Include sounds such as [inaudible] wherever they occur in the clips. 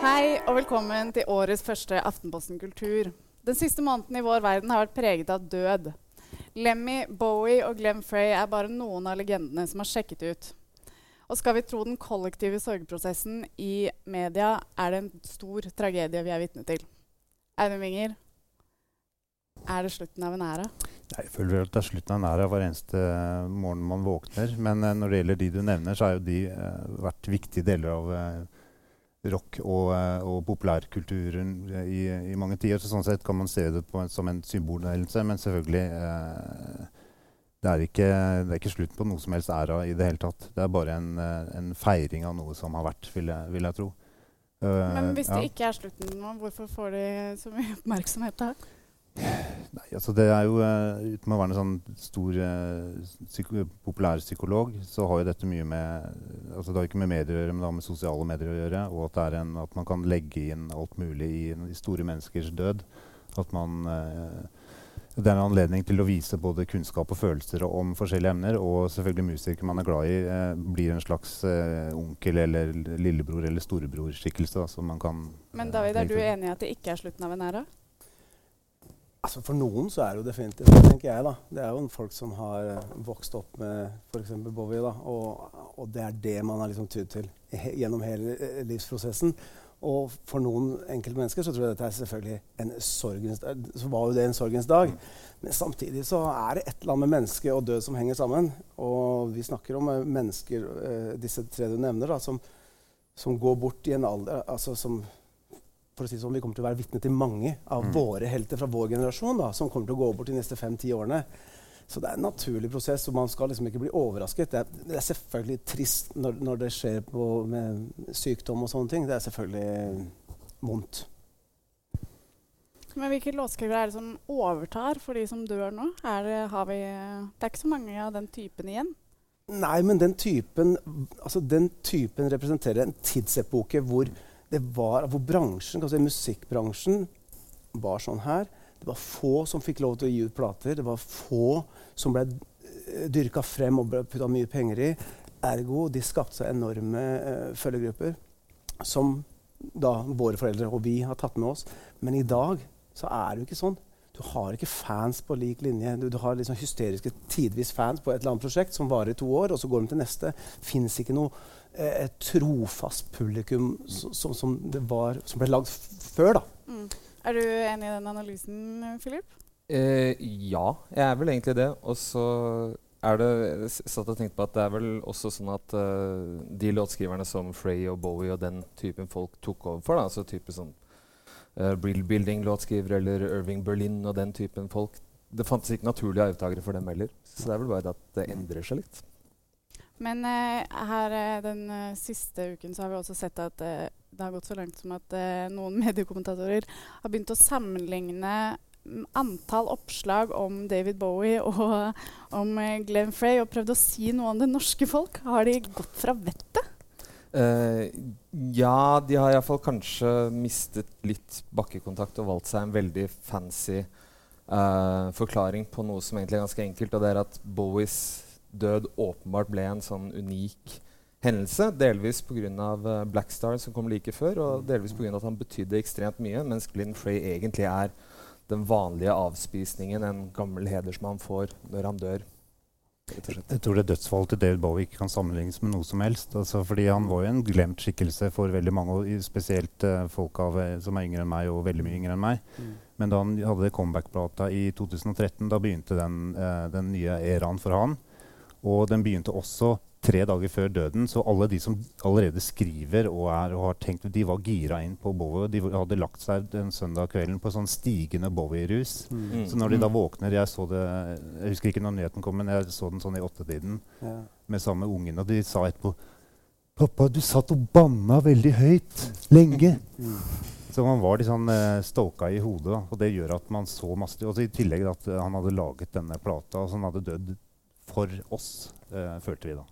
Hei og velkommen til årets første Aftenposten Kultur. Den siste måneden i vår verden har vært preget av død. Lemmy, Bowie og Glenn Frey er bare noen av legendene som har sjekket ut. Og skal vi tro den kollektive sorgprosessen i media, er det en stor tragedie vi er vitne til. Audun Winger, er det slutten av en æra? Jeg føler vel at det er slutten av en æra hver eneste morgen man våkner. Men uh, når det gjelder de du nevner, så har jo de uh, vært viktige deler av uh, rock og, og populærkulturen i, i, mange tider. Så sånn sett kan man se det en, som en symbolnærelse, men selvfølgelig det er, ikke, det er ikke slutt på noe som helst æra i det hele tatt. Det er bare en, en feiring av noe som har vært, vil jeg, vil jeg tro. Men hvis det ikke er slutten nå, hvorfor får de så mye oppmerksomhet da? Nei, altså det er jo uh, Uten å være en sånn stor uh, psyko populærpsykolog, så har jo dette mye med altså Det har ikke med medier å gjøre, men det har med sosiale medier å gjøre. Og at, det er en, at man kan legge inn alt mulig i, i store menneskers død. At man uh, Det er en anledning til å vise både kunnskap og følelser om forskjellige emner. Og selvfølgelig musikere man er glad i, blir en slags onkel eller lillebror eller storebrorskikkelse. Men David, er du enig i at det ikke er slutten av en æra? Altså For noen så er det jo definitivt det, tenker jeg. da. Det er jo folk som har uh, vokst opp med f.eks. Bowie. da, og, og, det er det man har liksom tydd til he gjennom hele uh, livsprosessen. Og for noen enkeltmennesker så tror jeg dette er selvfølgelig en sorgens dag. Så var jo det en sorgens dag. Men samtidig så er det et eller annet med menneske og død som henger sammen. Og vi snakker om mennesker, disse tre du nevner, da, som, som går bort i en alder altså som for å si sånn, Vi kommer til å være vitne til mange av mm. våre helter fra vår generasjon da, som kommer til å gå bort de neste fem-ti årene. Så det er en naturlig prosess, og man skal liksom ikke bli overrasket. Det er, det er selvfølgelig trist når, når det skjer på, med sykdom og sånne ting. Det er selvfølgelig vondt. Men hvilke låtskrivere er det som overtar for de som dør nå? Er det, vi, det er ikke så mange av den typen igjen? Nei, men den typen, altså den typen representerer en tidsepoke hvor det var hvor bransjen, si musikkbransjen var sånn her. Det var få som fikk lov til å gi ut plater. Det var få som ble eh, dyrka frem og ble putta mye penger i. Ergo de skapte seg enorme uh, følgegrupper som da våre foreldre og vi har tatt med oss. Men i dag så er det jo ikke sånn. Du har ikke fans på lik linje. Du, du har liksom hysteriske tidvis fans på et eller annet prosjekt som varer i to år, og så går de til neste. Fins ikke noe eh, et trofast publikum som, som, var, som ble lagd før. da. Mm. Er du enig i den analysen, Philip? Eh, ja, jeg er vel egentlig det. Og så er det jeg satt og tenkte på at det er vel også sånn at uh, de låtskriverne som Frey og Bowie og den typen folk tok over for, da, altså type sånn uh, Brill Building-låtskrivere eller Irving Berlin og den typen folk Det fantes ikke naturlige arvtakere for dem heller. Så det er vel bare at det endrer seg litt. Men uh, her uh, den uh, siste uken så har vi også sett at det har gått så langt som at noen [laughs] mediekommentatorer har begynt å sammenligne mm, antall oppslag om David Bowie [laughs] og om Glenn Frey og prøvd å si noe om det norske folk. Har de gått fra vettet? ja, de har iallfall kanskje mistet litt bakkekontakt og valgt seg en veldig fancy forklaring på noe som egentlig er ganske enkelt, og det er at Bowies død åpenbart ble en sånn unik hendelse. Delvis pga. Uh, Black Star, som kom like før, og delvis pga. at han betydde ekstremt mye, mens Glyn Frey egentlig er den vanlige avspisningen en gammel hedersmann får når han dør. Jeg tror det dødsfallet til David Bowie ikke kan sammenlignes med noe som helst. Altså, fordi Han var jo en glemt skikkelse for veldig mange, spesielt uh, folk av, eh, som er yngre enn meg, og veldig mye yngre enn meg. Mm. Men da han hadde comeback-plata i 2013, da begynte den, uh, den nye æraen for han. Og den begynte også tre dager før døden, så alle de som allerede skriver og, er, og har tenkt, de var gira inn på Bowie. De hadde lagt seg den søndag kvelden på sånn stigende Bowie-rus. Mm. Så når de da mm. våkner Jeg så det, jeg husker ikke når nyheten kom, men jeg så den sånn i åttetiden ja. med samme ungen, og de sa etterpå 'Pappa, du satt og banna veldig høyt lenge.' Mm. Så man var litt sånn uh, stoka i hodet. Og det gjør at man så masse Og I tillegg at uh, han hadde laget denne plata, og så han hadde dødd for oss, uh, følte vi da.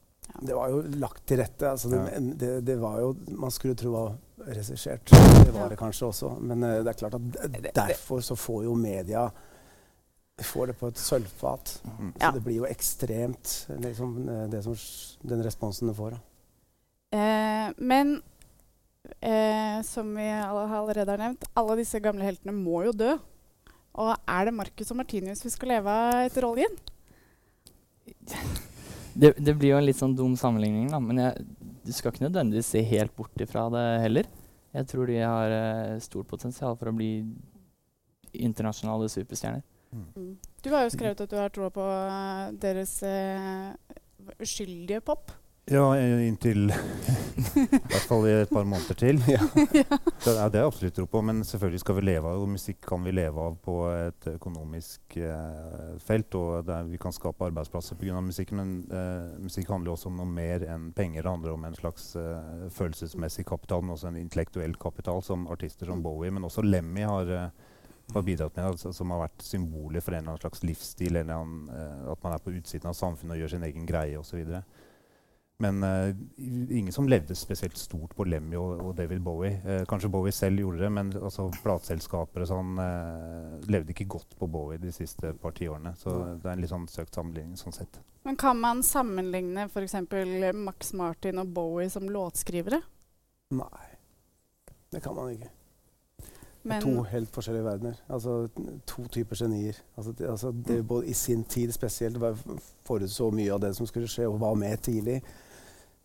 Det var jo lagt til rette. Altså det, ja. det, det, var jo Man skulle tro var regissert. Det var det kanskje også. Men uh, det er klart at derfor så får jo media får det på et sølvfat. Mm. Så det blir jo ekstremt, liksom, det som, den responsen det får. Eh, men eh, som vi all- allerede har nevnt, alle disse gamle heltene må jo dø. Og er det Marcus og Martinius vi skal leve av etter oljen? [laughs] Det, det blir jo en litt sånn dum sammenligning, da, men jeg, du skal ikke nødvendigvis se helt bort ifra det heller. Jeg tror de har uh, stort potensial for å bli internasjonale superstjerner. Mm. Du har jo skrevet at du har troa på uh, deres uh, uskyldige pop. Ja, inntil [laughs] i hvert fall i et par måneder til. [laughs] [laughs] Ja. Det er det jeg absolutt tro på, men selvfølgelig skal vi leve av og musikk kan vi leve av på et økonomisk eh, felt. Og der vi kan skape arbeidsplasser pga. musikken, men eh, musikk handler også om noe mer enn penger. Det handler om en slags eh, følelsesmessig kapital, men også en intellektuell kapital, som artister som Bowie, men også Lemmy har, eh, har bidratt med, altså, som har vært symboler for en eller annen slags livsstil, eller en, eh, at man er på utsiden av samfunnet og gjør sin egen greie osv. Men uh, ingen som levde spesielt stort på Lemmy og, og David Bowie. Uh, kanskje Bowie selv gjorde det, men altså, plateselskaper og sånn uh, levde ikke godt på Bowie de siste par tiårene. Så det er en litt sånn søkt sammenligning sånn sett. Men kan man sammenligne f.eks. Max Martin og Bowie som låtskrivere? Nei, det kan man ikke. Men to helt forskjellige verdener. Altså To typer genier. Altså, det, altså, det både I sin tid spesielt var- forutså mye av det som skulle skje, og var med tidlig.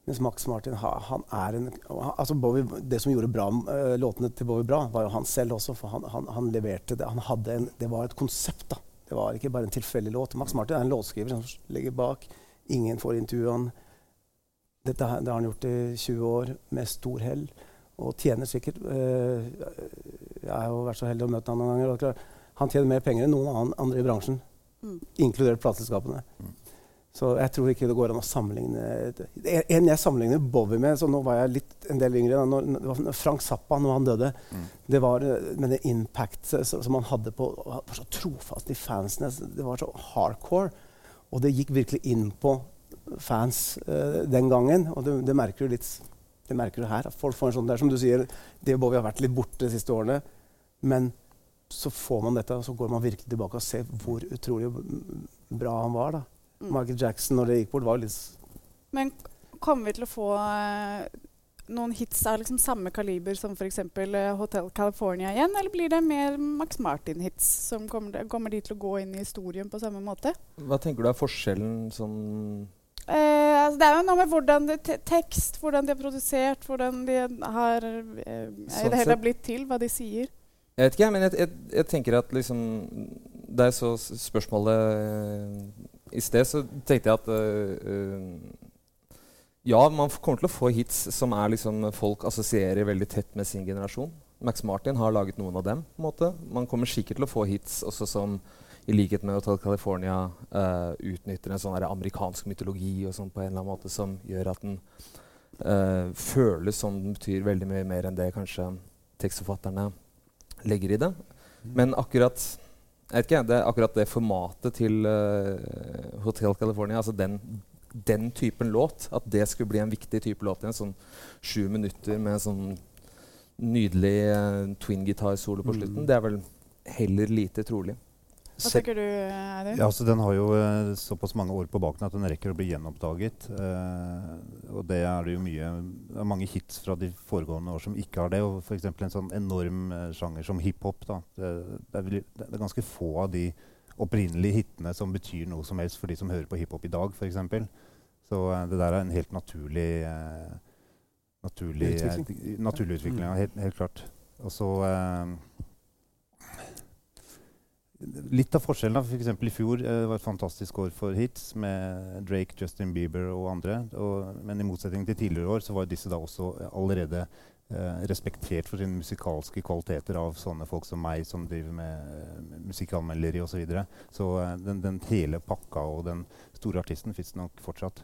Mens Max Martin han er en altså Bobby, Det som gjorde bra, eh, låtene til Bowie bra, var jo han selv også. For han, han, han leverte det. Han hadde en, det var et konsept. da. Det var ikke bare en tilfeldig låt. Max Martin er en låtskriver som ligger bak. Ingen får intervjue han. Dette har- det har han gjort i 20 år med stor hell. Og tjener sikkert eh, Jeg har jo vært så heldig å møte han noen ganger. Han tjener mer penger enn noen annen- andre i bransjen, Mm. inkludert plateselskapene. Mm. Så jeg tror ikke det går an å sammenligne En jeg sammenligner Bowie med så Nå var jeg litt en del yngre. Da, når, det var Frank Zappa, når han døde. Mm. Det var med det impact som han hadde på var så trofast i fansene. Det var så hardcore. Og det gikk virkelig inn på fans uh, den gangen. Og det, det merker du litt det merker du her. Folk får en sånn, det er som du sier, det Bowie har vært litt borte de siste årene. Men så får man dette, og så går man virkelig tilbake og ser hvor utrolig bra han var. da. Mm. Michael Jackson, når det gikk bort, var jo litt Men kommer vi til å få eh, noen hits av liksom samme kaliber som f.eks. Uh, Hotel California igjen, eller blir det mer Max Martin-hits som kommer, kommer de til å gå inn i historien på samme måte? Hva tenker du er forskjellen sånn Eh, altså det er jo noe med hvordan det te tekst, hvordan de er produsert, hvordan de har eh, Sånn det hele blitt til, hva de sier. Jeg vet ikke, men jeg, jeg, jeg tenker at liksom Det er så spørsmålet eh, i sted, så tenkte jeg at uh, Ja, man kommer til å få hits som er liksom folk assosierer veldig tett med sin generasjon. Max Martin har laget noen av dem. på en måte. Man kommer sikkert til å få hits også som i likhet med Hotel California uh, utnytter en sånn amerikansk mytologi og sånn på en eller annen måte som gjør at den føles som den betyr veldig mye mer enn det kanskje tekstforfatterne legger i det. Men akkurat jeg vet ikke, det er akkurat det formatet til uh, Hotel California, altså den, den typen låt, at det skulle bli en viktig type låt igjen, sånn sju minutter med sånn nydelig uh, twin-gitar-solo på Mm. slutten, det er vel heller lite trolig. Hva tenker du, Eirin? Ja, altså Den har jo eh, såpass mange år på baken at den rekker å bli gjenoppdaget. Eh, og det er det jo mye det er mange hits fra de foregående år som ikke har det. Og f.eks. en sånn enorm eh, sjanger som hiphop. Det, det, er det er ganske få av de opprinnelige hitene som betyr noe som helst for de som hører på hiphop i dag, f.eks. Så eh, det der er en helt naturlig eh, naturlig, eh, Utvikling. naturlig utvikling. Ja, helt, helt klart. Og så eh, Litt av forskjellen da, for eksempel I fjor eh, var et fantastisk år for hits med Drake, Justin Bieber og andre. Og, men i motsetning til tidligere år så var disse da også allerede eh, respektert for sine musikalske kvaliteter av sånne folk som meg, som driver med, med musikkanmelderi osv. Så, videre. så eh, den, den hele pakka og den store artisten fins nok fortsatt.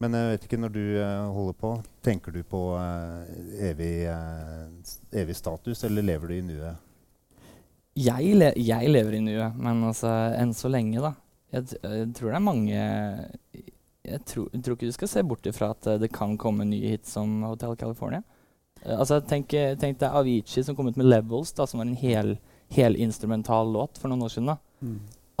Men jeg vet ikke, når du eh, holder på, tenker du på eh, evig, eh, evig status, eller lever du i nuet? Jeg, le jeg lever i nuet, men altså, enn så lenge, da. Jeg, jeg tror det er mange jeg tror, jeg tror ikke du skal se bort ifra at eh, det kan komme nye hits som Hotel California. Eh, altså, tenk, eh, tenk deg Avicii som kom ut med 'Levels', da, som var en hel, helinstrumental låt for noen år siden. da.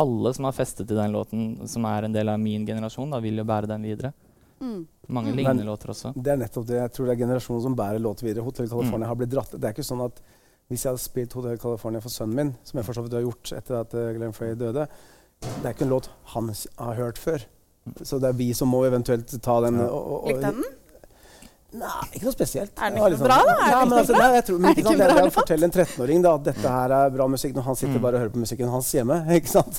Alle som har festet til den låten, som er en del av min generasjon, da, vil jo bære den videre. Mm. Mange Mm. lignende Men- låter også. Det er nettopp det. Jeg tror det er generasjonen som bærer låter videre. Hotel California Mm. har blitt dratt. Det er ikke sånn at hvis jeg hadde spilt Hotel California for sønnen min, som jeg for så vidt har gjort etter at eh, Glenn Frey døde, det er ikke en låt han har hørt før. Så det er vi som må eventuelt ta den. Og, og, og, Likte han den? Nei, ikke noe spesielt. Er den Det ikke liksom, bra, da? Er Ja, men altså, nei, jeg tror, men, ikke sant, jeg, jeg bra å fortelle en 13-åring at dette her er bra musikk, når han sitter Mm. bare og hører på musikken hans hjemme. [laughs] ikke sant?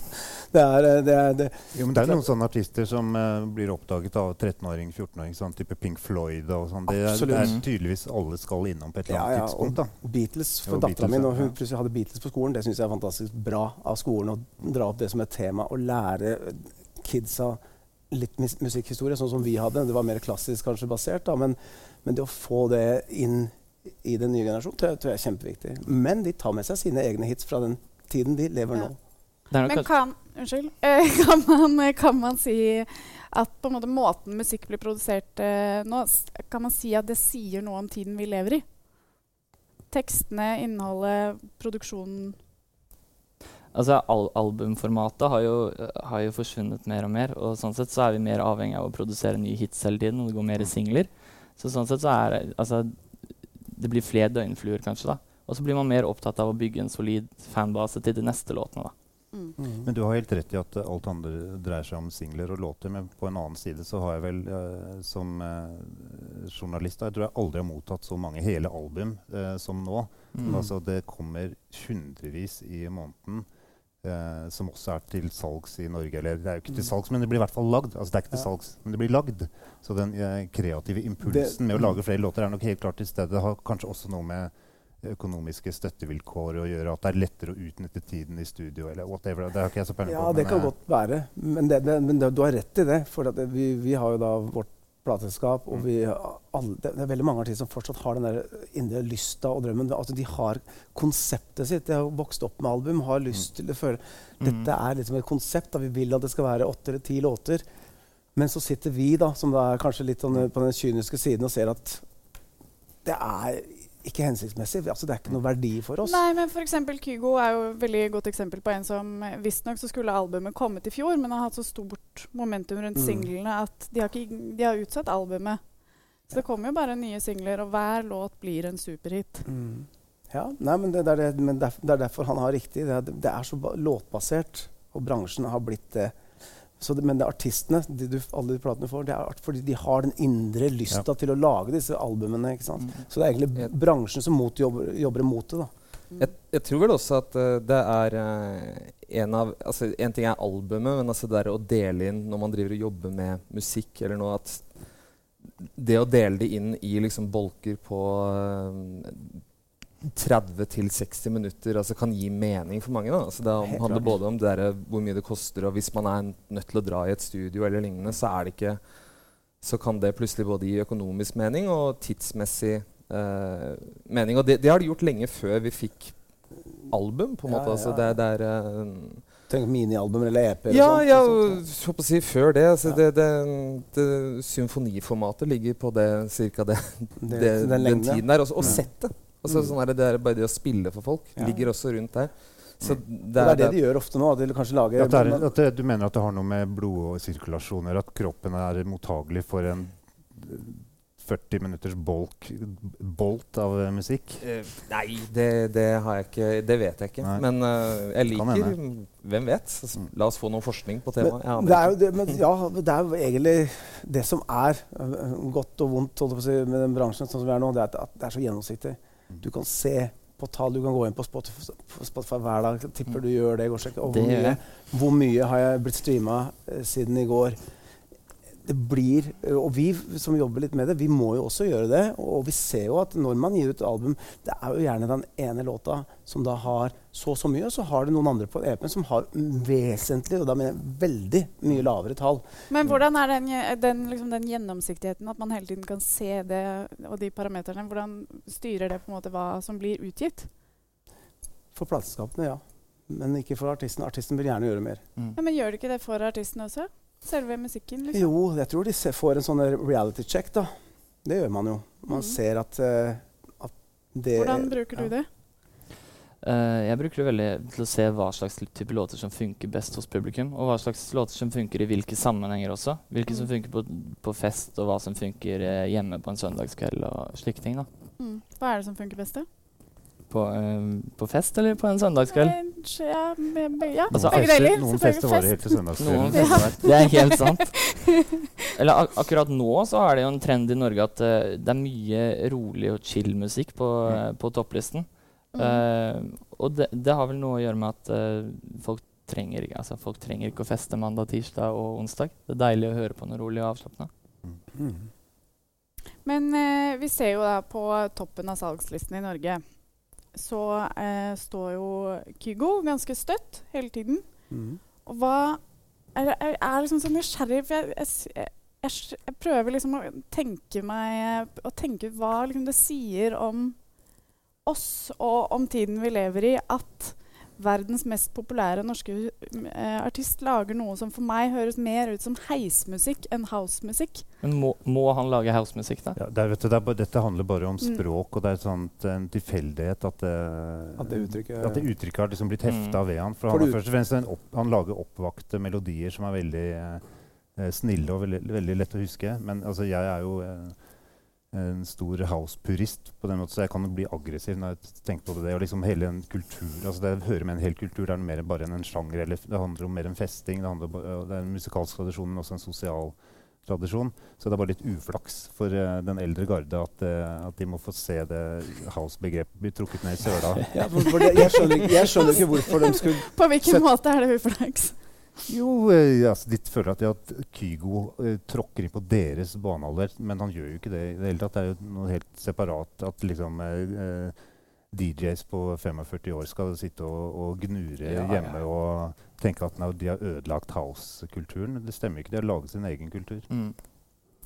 Det er, eh, det er, det, Jo, men det er noen sånne artister som uh, blir oppdaget av 13-åring, 14-åring, sånn type Pink Floyd og sånn. Det, det er tydeligvis alle skal innom på et eller Ja, annet ja, tidspunkt. da. Beatles for dattera mi, når hun Ja. plutselig hadde Beatles på skolen, det syns jeg er fantastisk bra av skolen å dra opp det som et tema og lære kidsa litt musikkhistorie, sånn som vi hadde. Det var mer klassisk kanskje basert, da, men, men det å få det inn i den nye generasjonen tror jeg, tror jeg er kjempeviktig. Men de tar med seg sine egne hits fra den tiden de lever Ja. nå. Men kan, unnskyld, [laughs] eh, kan, man, kan man si at på en måte måten musikk blir produsert eh, nå, kan man si at det sier noe om tiden vi lever i? Tekstene, innholdet, produksjonen Altså, al albumformatet har jo, har jo forsvunnet mer og mer. Og sånn sett så er vi mer avhengig av å produsere nye hits hele tiden. Og det går mer i singler. Så sånn sett så er det altså, Det blir flere døgnfluer, kanskje. da. Og så blir man mer opptatt av å bygge en solid fanbase til de neste låtene. da. mm. Men du har helt rett i at uh, alt andre dreier seg om singler og låter. Men på en annen side så har jeg vel uh, som uh, journalist da, Jeg tror jeg aldri har mottatt så mange hele album eh, som nå. Mm. Altså Det kommer hundrevis i måneden. Eh, som også er til salgs i Norge. Eller det er jo ikke til Mm. salgs, men det blir i hvert fall lagd. Altså Det er ikke til salgs, men det blir lagd. Så den eh, kreative impulsen med å lage flere låter er nok helt klart til stede. Det har kanskje også noe med økonomiske støttevilkår å gjøre. At det er lettere å utnytte tiden i studio eller whatever. Det har ikke jeg så peiling på. Ja, det kan eh, godt være. Men, det, det, men det, du har rett i det. For vi, vi har jo da vårt plateselskap, og Mm. vi, alle, det, er veldig mange artister som fortsatt har den der indre lysta og drømmen. Altså, de har konseptet sitt. De har vokst opp med album, har lyst til å føle Mm. Dette er liksom et konsept. da Vi vil at det skal være åtte eller ti låter. Men så sitter vi, da, som da er kanskje litt sånn, på den kyniske siden, og ser at det er ikke hensiktsmessig. Altså, det er ikke noe verdi for oss. Nei, men f.eks. Kygo er jo et veldig godt eksempel på en som eh, Visstnok så skulle albumet kommet i fjor, men har hatt så stort momentum rundt Mm. singlene at de har, ikke, de har utsatt albumet. Så det kommer jo bare nye singler, og hver låt blir en superhit. Mm. Ja, nei, men det, det, er det, men det er derfor han har riktig. Det er, er så låtbasert, og bransjen har blitt det. Så det men det er artistene, de du, alle de platene du får, det er art, fordi de har den indre lysta til å lage disse albumene. ikke sant? Mm. Så det er egentlig Jeg- bransjen som mot, jobber, jobber imot det. da. Jeg, jeg tror vel også at uh, det er uh, en av altså En ting er albumet, men altså det er å dele inn når man driver og jobber med musikk eller noe at Det å dele det inn i liksom bolker på eh, 30 til 60 minutter altså kan gi mening for mange. Da. Altså det handler både om det der, hvor mye det koster, og hvis man er nødt til å dra i et studio eller lignende, så er det ikke så kan det plutselig både gi økonomisk mening og tidsmessig eh, mening. Og det, det har de gjort lenge før vi fikk album. på en Ja, ja. Altså, det, det er eh, Tenk minialbum eller EP. eller ja, sånt, ja, ikke sant? så på å si før det. Altså, Ja. det, det, det Symfoniformatet ligger på det cirka det, den den, tiden der. Også, og Ja. settet. Altså, Mm. sånn er det, det er bare det å spille for folk Ja. ligger også rundt der. Så det, det det er, er det de gjør ofte nå. At de kanskje lager At er, at det, du mener at det har noe med blodsirkulasjoner? At kroppen er mottagelig for en eh, 40 minutters bolk, bolt av eh, musikk? Uh, nei, det, det har jeg ikke Det vet jeg ikke. Nei. Men uh, jeg liker Hvem vet? Mm. La oss få noe forskning på temaet. Men, det er jo det, men, ja, det er jo egentlig det som er øh, godt og vondt holdt på å si, med den bransjen sånn som vi er nå, det er at, at det er så gjennomsiktig. Du kan se på tall, du kan gå inn på Spotify, Spotify hver dag. Tipper du gjør det. Går og hvor, mye, hvor mye har jeg blitt streama eh, siden i går? Det blir, og vi som jobber litt med det, vi må jo også gjøre det. Og vi ser jo at når man gir ut album, det er jo gjerne den ene låta som da har så og så mye, og så har det noen andre på EP-en som har vesentlig, og da mener jeg veldig mye lavere tall. Men hvordan er den, den, liksom den gjennomsiktigheten, at man hele tiden kan se det og de parameterne? Hvordan styrer det på en måte hva som blir utgitt? For plateselskapene, ja. Men ikke for artisten. Artisten vil gjerne gjøre mer. Mm. Ja, men gjør det ikke det for artisten også? Selve musikken, liksom? Jo, jeg tror de får en sånn reality check, da. Det gjør man jo. Man mm. ser at, uh, at det Hvordan bruker ja. du det? Uh, jeg bruker det veldig til å se hva slags type låter som funker best hos publikum. Og hva slags låter som funker i hvilke sammenhenger også. Hvilke som Mm. funker på, på fest, og hva som funker uh, hjemme på en søndagskveld og slike ting. da. Mm. Hva er det som funker best? da? På, eh, på fest eller på en søndagskveld? Eh, Ja, ja Altså, begge fester, deler. noen fester varer Fest. helt til søndagskvelden. Ja. Det er helt sant. [laughs] Eller ak akkurat nå så er det jo en trend i Norge at uh, det er mye rolig og chill musikk på, uh, på topplisten. Mm. Uh, og det, det har vel noe å gjøre med at folk, trenger, altså, folk trenger ikke å feste mandag, tirsdag og onsdag. Det er deilig å høre på noe rolig og avslappende. Mm. Men eh, vi ser jo da på toppen av salgslisten i Norge så eh, står jo Kygo ganske støtt hele tiden. Mm. Og hva er, er, er liksom så nysgjerrig, for jeg, jeg, jeg, jeg, jeg prøver liksom å tenke meg Å tenke ut hva liksom det sier om oss og om tiden vi lever i, at verdens mest populære norske uh, artist lager noe som for meg høres mer ut som heismusikk enn housemusikk. Men må, må han lage housemusikk, da? Ja, det er, vet du, det er, dette handler bare om Mm. språk, og det er sånt, en tilfeldighet at det, At det uttrykket at det uttrykket har liksom blitt hefta Mm. ved han. For, For han, er du- først og fremst en opp, han lager oppvakte melodier som er veldig uh, snille og veldig, veldig lett å huske. Men altså, jeg er jo en stor house-purist, på den måten, så jeg kan jo bli aggressiv når jeg tenker på det. Og liksom hele en kultur, altså Det hører med en hel kultur. Det er mer bare enn en sjanger. eller Det handler om mer enn festing. Det, handler, om det er en musikalsk tradisjon, men også en sosial tradisjon. Så det er bare litt uflaks for uh, den eldre garde at, uh, at de må få se det house-begrepet bli trukket ned i søla. [laughs] Ja, for, for det, jeg, skjønner, ikke- jeg skjønner ikke hvorfor de skulle På hvilken måte er det uflaks? Jo, eh, altså, de føler at, at Kygo eh, tråkker inn på deres banealder, men han gjør jo ikke det i det hele tatt. Det er jo noe helt separat at liksom eh, eh, DJs på 45 år skal sitte og, og gnure Ja, hjemme ja. og tenke at de har ødelagt house-kulturen. Det stemmer ikke. De har laget sin egen kultur, Mm.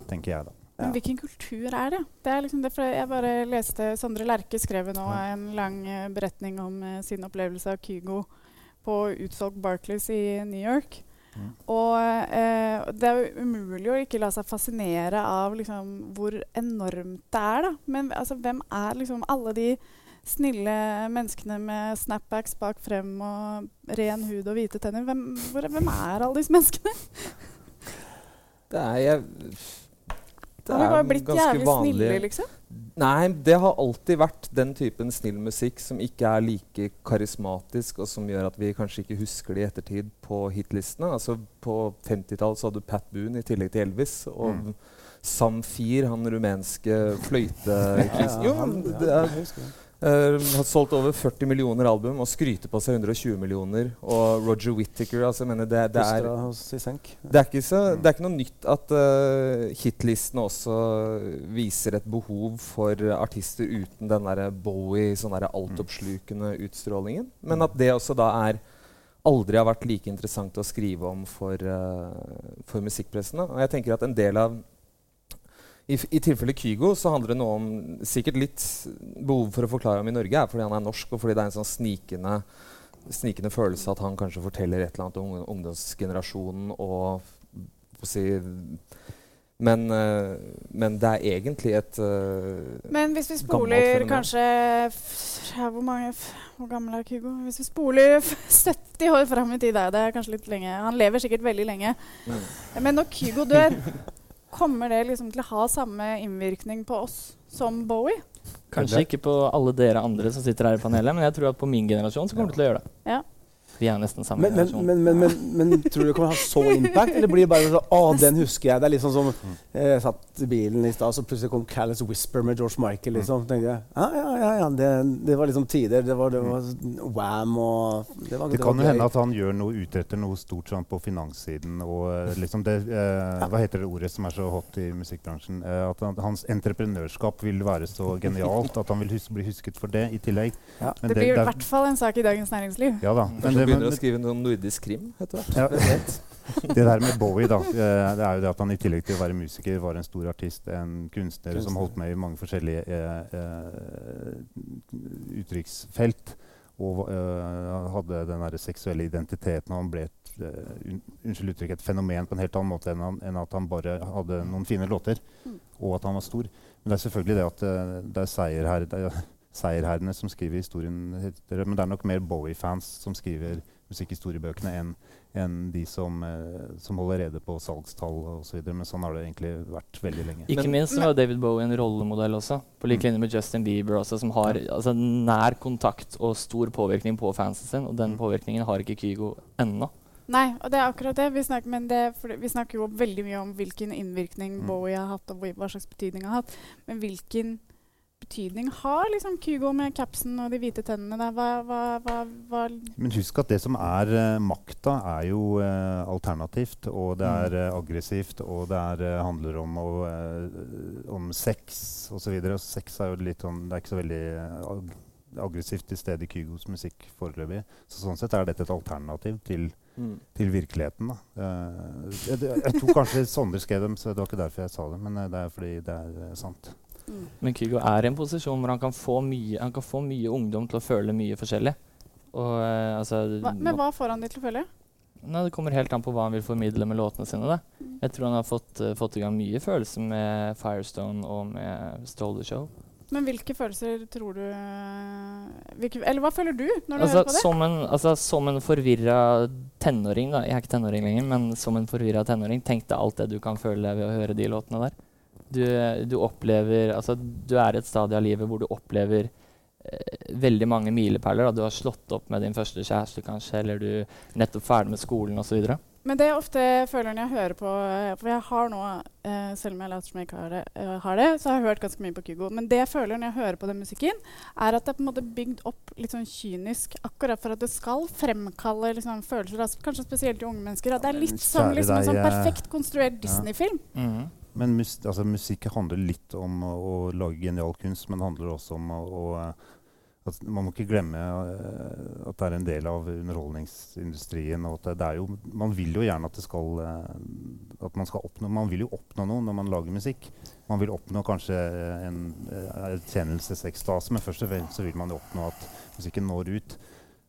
tenker jeg da. Ja. Men hvilken kultur er det? Det er liksom det, for Jeg bare leste Sondre Lerche skrev nå Ja. en lang eh, beretning om eh, sin opplevelse av Kygo på utsolgt Barclays i New York. Mm. Og eh, det er jo umulig å ikke la seg fascinere av liksom, hvor enormt det er. da. Men altså, hvem er liksom alle de snille menneskene med snapbacks bak frem og ren hud og hvite tenner? Hvem, hvor, hvem er alle disse menneskene? [laughs] Det er jeg Det Har vi bare blitt jævlig vanlig snille, liksom? Nei, det har alltid vært den typen snill musikk som ikke er like karismatisk, og som gjør at vi kanskje ikke husker det i ettertid på hitlistene. Altså På 50-tallet så hadde du Pat Boone i tillegg til Elvis. Og Mm. Samfir, han rumenske fløytekristen. Ja, ja, ja, det. eh, har solgt over 40 millioner album og skryter på seg 120 millioner. Og Roger Whittaker altså, mener det, det er det er, ikke så, det er ikke noe nytt at uh, hitlistene også viser et behov for artister uten den der Bowie, sånn der altoppslukende utstrålingen. Men at det også da er aldri har vært like interessant å skrive om for, uh, for musikkpressene. Og jeg tenker at en del av i, I tilfelle Kygo så handler det noe om sikkert litt behov for å forklare ham i Norge er fordi han er norsk, og fordi det er en sånn snikende, snikende følelse at han kanskje forteller et eller annet om ungdomsgenerasjonen og si men, eh, men det er egentlig et uh, Men hvis vi spoler kanskje ja, hvor, mange, hvor gammel er Kygo? Hvis vi spoler 70 [laughs] år fram i tid, er det kanskje litt lenge. Han lever sikkert veldig lenge. mm. Men når Kygo dør, kommer det liksom til å ha samme innvirkning på oss som Bowie? Kanskje ikke på alle dere andre som sitter her i panelet, men jeg tror at på min generasjon så kommer det til å gjøre det. Ja. Vi er nesten samme Men, men, generasjon. men, men, men, men tror du det kommer til å ha så impact, eller blir det bare sånn Å, den husker jeg. Det er litt sånn som eh, Jeg satt i bilen i stad, så plutselig kom Callous Whisper med George Michael. liksom. Så tenkte jeg ja, ja, ja, ja det, det var liksom tider. Det var, det var Wham og Det, var, Det det kan jo hende at han gjør noe utretter noe stort sånn på finanssiden. og eh, liksom det, eh, Hva heter det ordet som er så hot i musikkbransjen? Eh, at han, hans entreprenørskap vil være så genialt at han vil hus bli husket for det i tillegg. Ja. Men Det blir i er- hvert fall en sak i Dagens Næringsliv. Ja da. Men det, begynner men, å skrive noen nordisk krim etter hvert. ja, [laughs] det der med Bowie, da. eh, Det er jo det at han i tillegg til å være musiker var en stor artist, en kunstner som holdt med i mange forskjellige eh, eh, uttrykksfelt. Og eh, hadde den der seksuelle identiteten. Og han ble et, eh, un, unnskyld uttrykk, et fenomen på en helt annen måte enn, han, enn at han bare hadde noen fine låter, Mm. og at han var stor. Men det er selvfølgelig det at eh, det er seier her. Det er, seierherrene som skriver historien. Men det er nok mer Bowie-fans som skriver musikkhistoriebøkene enn enn de som, eh, som holder rede på salgstall osv. Men sånn har det egentlig vært veldig lenge. Ikke minst så var David Bowie en rollemodell også, på lik Mm. linje med Justin Bieber, også, som har altså, nær kontakt og stor påvirkning på fansen sin. Og den Mm. påvirkningen har ikke Kygo ennå. Nei, og det er akkurat det. Vi snakker, men det, vi snakker jo veldig mye om hvilken innvirkning Mm. Bowie har hatt, og hva slags betydning han har hatt. Men hvilken betydning har liksom Kygo med capsen og de hvite tennene? der? Hva, hva, hva, hva Men husk at det som er uh, makta, er jo uh, alternativt. Og det er uh, aggressivt, og det er, handler om, om sex osv. Sex er jo litt sånn Det er ikke så veldig ag aggressivt til stede i Kygos musikk foreløpig. Så sånn sett er dette et alternativ til, Mm. til virkeligheten. Da. Uh, jeg, jeg tror kanskje Sondre skrev dem, så det var ikke derfor jeg sa det. Men det er fordi det er sant. Mm. Men Kygo er i en posisjon hvor han kan få mye, han kan få mye ungdom til å føle mye forskjellig. Og, uh, altså, hva, Men hva får han de til å føle? Nei, det kommer helt an på hva han vil formidle med låtene sine. Mm. Jeg tror han har fått, uh, fått i gang mye følelser med Firestone og med Stole the Show. Men hvilke følelser tror du hvilke, Eller hva føler du når du Altså, hører på det? som, en, altså, som en forvirra tenåring, da. Jeg er ikke tenåring lenger, men som en forvirra tenåring, tenk deg alt det du kan føle ved å høre de låtene der. Du, du opplever Altså, du er i et stadie av livet hvor du opplever eh, veldig mange milepæler. da. Du har slått opp med din første kjæreste, kanskje, eller du er nettopp ferdig med skolen osv. Men det jeg ofte føler når jeg hører på eh, For jeg har nå, eh, selv om jeg later som jeg ikke har det, eh, har det, så har jeg hørt ganske mye på Kygo. Men det jeg føler når jeg hører på den musikken, er at det er på en måte bygd opp litt sånn kynisk akkurat for at det skal fremkalle liksom, følelser, altså, kanskje spesielt i unge mennesker. At det er litt som liksom, en sånn eh, perfekt konstruert ja. Disney-film. Mhm. Men mus altså, musikk handler litt om å, å lage genial kunst, men handler også om å, å eh, at Man må ikke glemme eh, at det er en del av underholdningsindustrien. og at det, er jo, Man vil jo gjerne at det skal eh, at man skal oppnå Man vil jo oppnå noe når man lager musikk. Man vil oppnå kanskje en erkjennelsesekstase, men først og fremst så vil man jo oppnå at musikken når ut.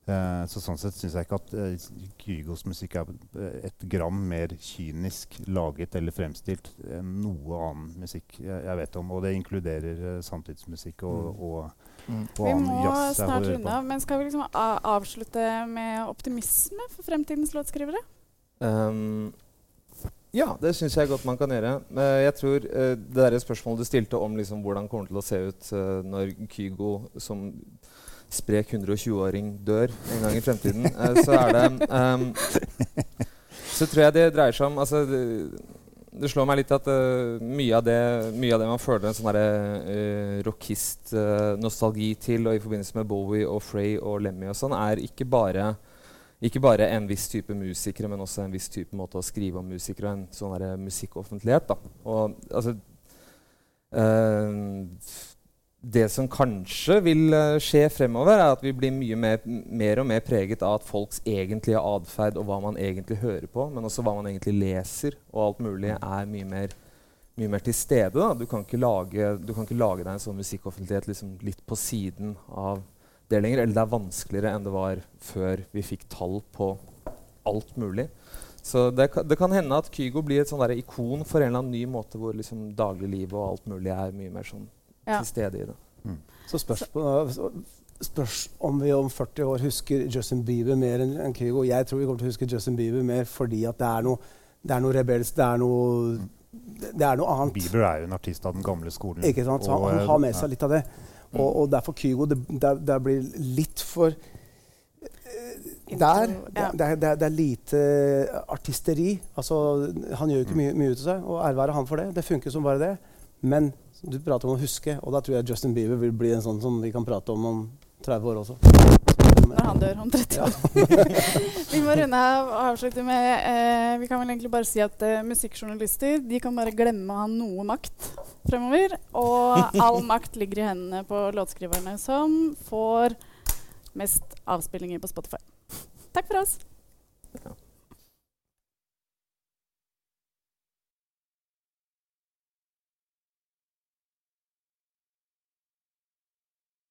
Eh, så sånn sett syns jeg ikke at uh, Kygos musikk er eh, et gram mer kynisk laget eller fremstilt enn noe annen musikk jeg, jeg vet om. Og det inkluderer uh, samtidsmusikk og, og, Mm. og Vi annen må Vi må snart runde av, men skal vi liksom avslutte med optimisme for fremtidens låtskrivere? Um, ja, det syns jeg godt man kan gjøre. Eh, jeg tror eh, Det der spørsmålet du stilte om liksom, hvordan det kommer til å se ut eh, når Kygo som sprek 120-åring dør en gang i fremtiden, eh, så er det um, Så tror jeg det dreier seg om altså, det, det slår meg litt at uh, mye, av det, mye av det man føler en sånn uh, rockist-nostalgi til, og i forbindelse med Bowie og Frey og Lemmy og sånn, er ikke bare ikke bare en viss type musikere, men også en viss type måte å skrive om musikere og en sånn musikkoffentlighet. Da. Og altså eh, Det som kanskje vil eh, skje fremover, er at vi blir mye mer, mer og mer preget av at folks egentlige atferd og hva man egentlig hører på, men også hva man egentlig leser, og alt mulig er mye mer, mye mer til stede. Da. Du, kan ikke lage, kan ikke lage deg en sånn musikkoffentlighet liksom litt på siden av det lenger. Eller det er vanskeligere enn det var før vi fikk tall på alt mulig. Så det, det kan hende at Kygo blir et sånn ikon for en eller annen ny måte hvor liksom dagliglivet og alt mulig er mye mer sånn Ja. til stede i det. Så spørs, på- spørs om vi om 40 år husker Justin Bieber mer enn Kygo. Jeg tror vi kommer til å huske Justin Bieber mer fordi at det er noe, det er noe rebelsk, det er noe, det er noe annet. Bieber er jo en artist av den gamle skolen. Ikke sant? Så han, han har med seg litt av det. Og, og derfor Kygo det, det, det blir litt for eh, der, Ja. det, er, det, er, det er lite artisteri. Altså, han gjør jo ikke mye, mye ut av seg, og ære være han for det. Det funker som bare det. Men du prater om å huske, og da tror jeg Justin Bieber vil bli en sånn som vi kan prate om om 30 år også. Når han dør om 30 år. [laughs] vi må runde av og avslutte med eh, Vi kan vel egentlig bare si at eh, musikkjournalister de kan bare glemme å ha noe makt fremover. Og all [laughs] makt ligger i hendene på låtskriverne, som får mest avspillinger på Spotify. Takk for oss. Ja.